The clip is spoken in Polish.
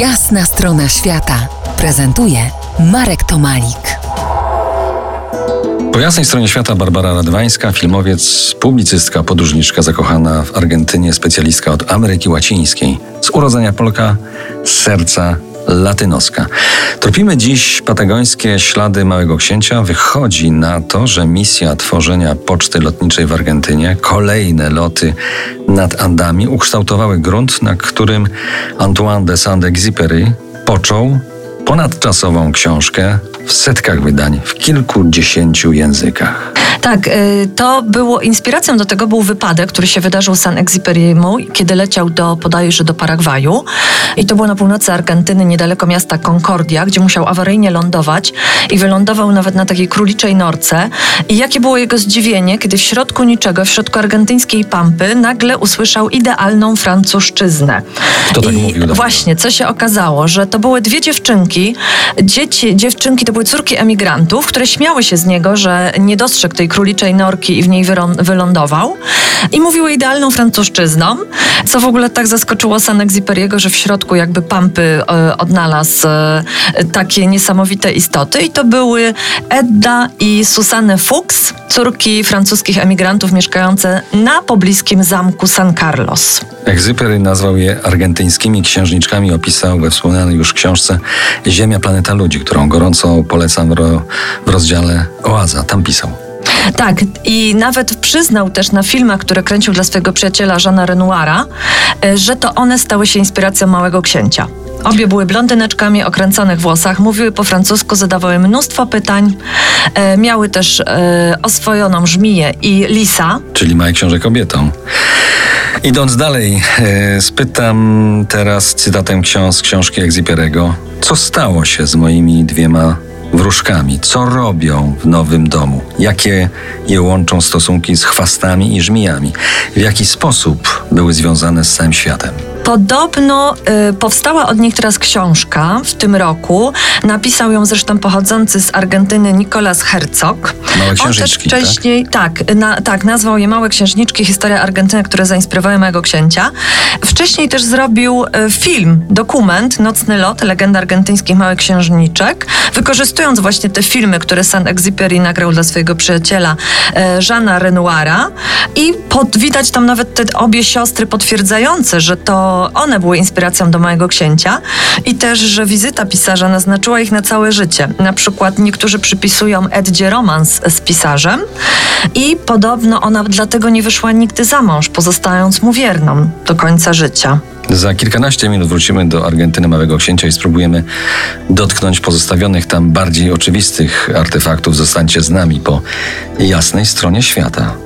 Jasna strona świata prezentuje Marek Tomalik. Po jasnej stronie świata Barbara Radwańska, filmowiec, publicystka, podróżniczka zakochana w Argentynie, specjalistka od Ameryki Łacińskiej. Z urodzenia Polka, z serca latynoska. Tropimy dziś patagońskie ślady Małego Księcia. Wychodzi na to, że misja tworzenia poczty lotniczej w Argentynie, kolejne loty nad Andami ukształtowały grunt, na którym Antoine de Saint-Exupéry począł ponadczasową książkę w setkach wydań, w kilkudziesięciu językach. Tak, y, to było inspiracją do tego był wypadek, który się wydarzył San Exuperiemu, kiedy leciał do bodajże do Paragwaju i to było na północy Argentyny, niedaleko miasta Concordia, gdzie musiał awaryjnie lądować i wylądował nawet na takiej króliczej norce. I jakie było jego zdziwienie, kiedy w środku niczego, w środku argentyńskiej pampy nagle usłyszał idealną francuszczyznę. Kto tak I mówił? Właśnie, co się okazało, że to były dwie dziewczynki, dzieci, dziewczynki to były córki emigrantów, które śmiały się z niego, że nie dostrzegł tej króliczej norki i w niej wylądował. I mówiły idealną francuszczyzną, co w ogóle tak zaskoczyło San Exuperiego, że w środku jakby pampy e, odnalazł e, takie niesamowite istoty. I to były Edda i Susanne Fuchs, córki francuskich emigrantów mieszkające na pobliskim zamku San Carlos. Egzypery nazwał je argentyńskimi księżniczkami, opisał we wspomnianej już książce Ziemia, planeta ludzi, którą gorąco polecam w rozdziale Oaza. Tam pisał. Tak, i nawet przyznał też na filmach, które kręcił dla swojego przyjaciela Jeana Renoira, e, że to one stały się inspiracją Małego Księcia. Obie były blondyneczkami o kręconych włosach, mówiły po francusku, zadawały mnóstwo pytań. E, miały też e, oswojoną żmiję i lisa. Czyli Małe Książę kobietą. Idąc dalej, e, spytam teraz cytatem książ książki Egziperego, co stało się z moimi dwiema wróżkami. Co robią w nowym domu? Jakie je łączą stosunki z chwastami i żmijami? W jaki sposób były związane z całym światem? Podobno y, powstała od nich teraz książka w tym roku. Napisał ją zresztą pochodzący z Argentyny Nicolas Herzog. Małe księżniczki, On też wcześniej, tak, tak, na, tak, nazwał je Małe księżniczki, historia Argentyny, które zainspirowały mojego księcia. Wcześniej też zrobił y, film, dokument Nocny lot, legenda argentyńskich małych księżniczek, wykorzystując właśnie te filmy, które Saint-Exupéry nagrał dla swojego przyjaciela y, Jeana Renoira i pod, widać tam nawet te obie siostry potwierdzające, że to one były inspiracją do mojego księcia i też, że wizyta pisarza naznaczyła ich na całe życie. Na przykład niektórzy przypisują Eddzie romans z pisarzem i podobno ona dlatego nie wyszła nigdy za mąż, pozostając mu wierną do końca życia. Za kilkanaście minut wrócimy do Argentyny Małego Księcia i spróbujemy dotknąć pozostawionych tam bardziej oczywistych artefaktów. Zostańcie z nami po jasnej stronie świata.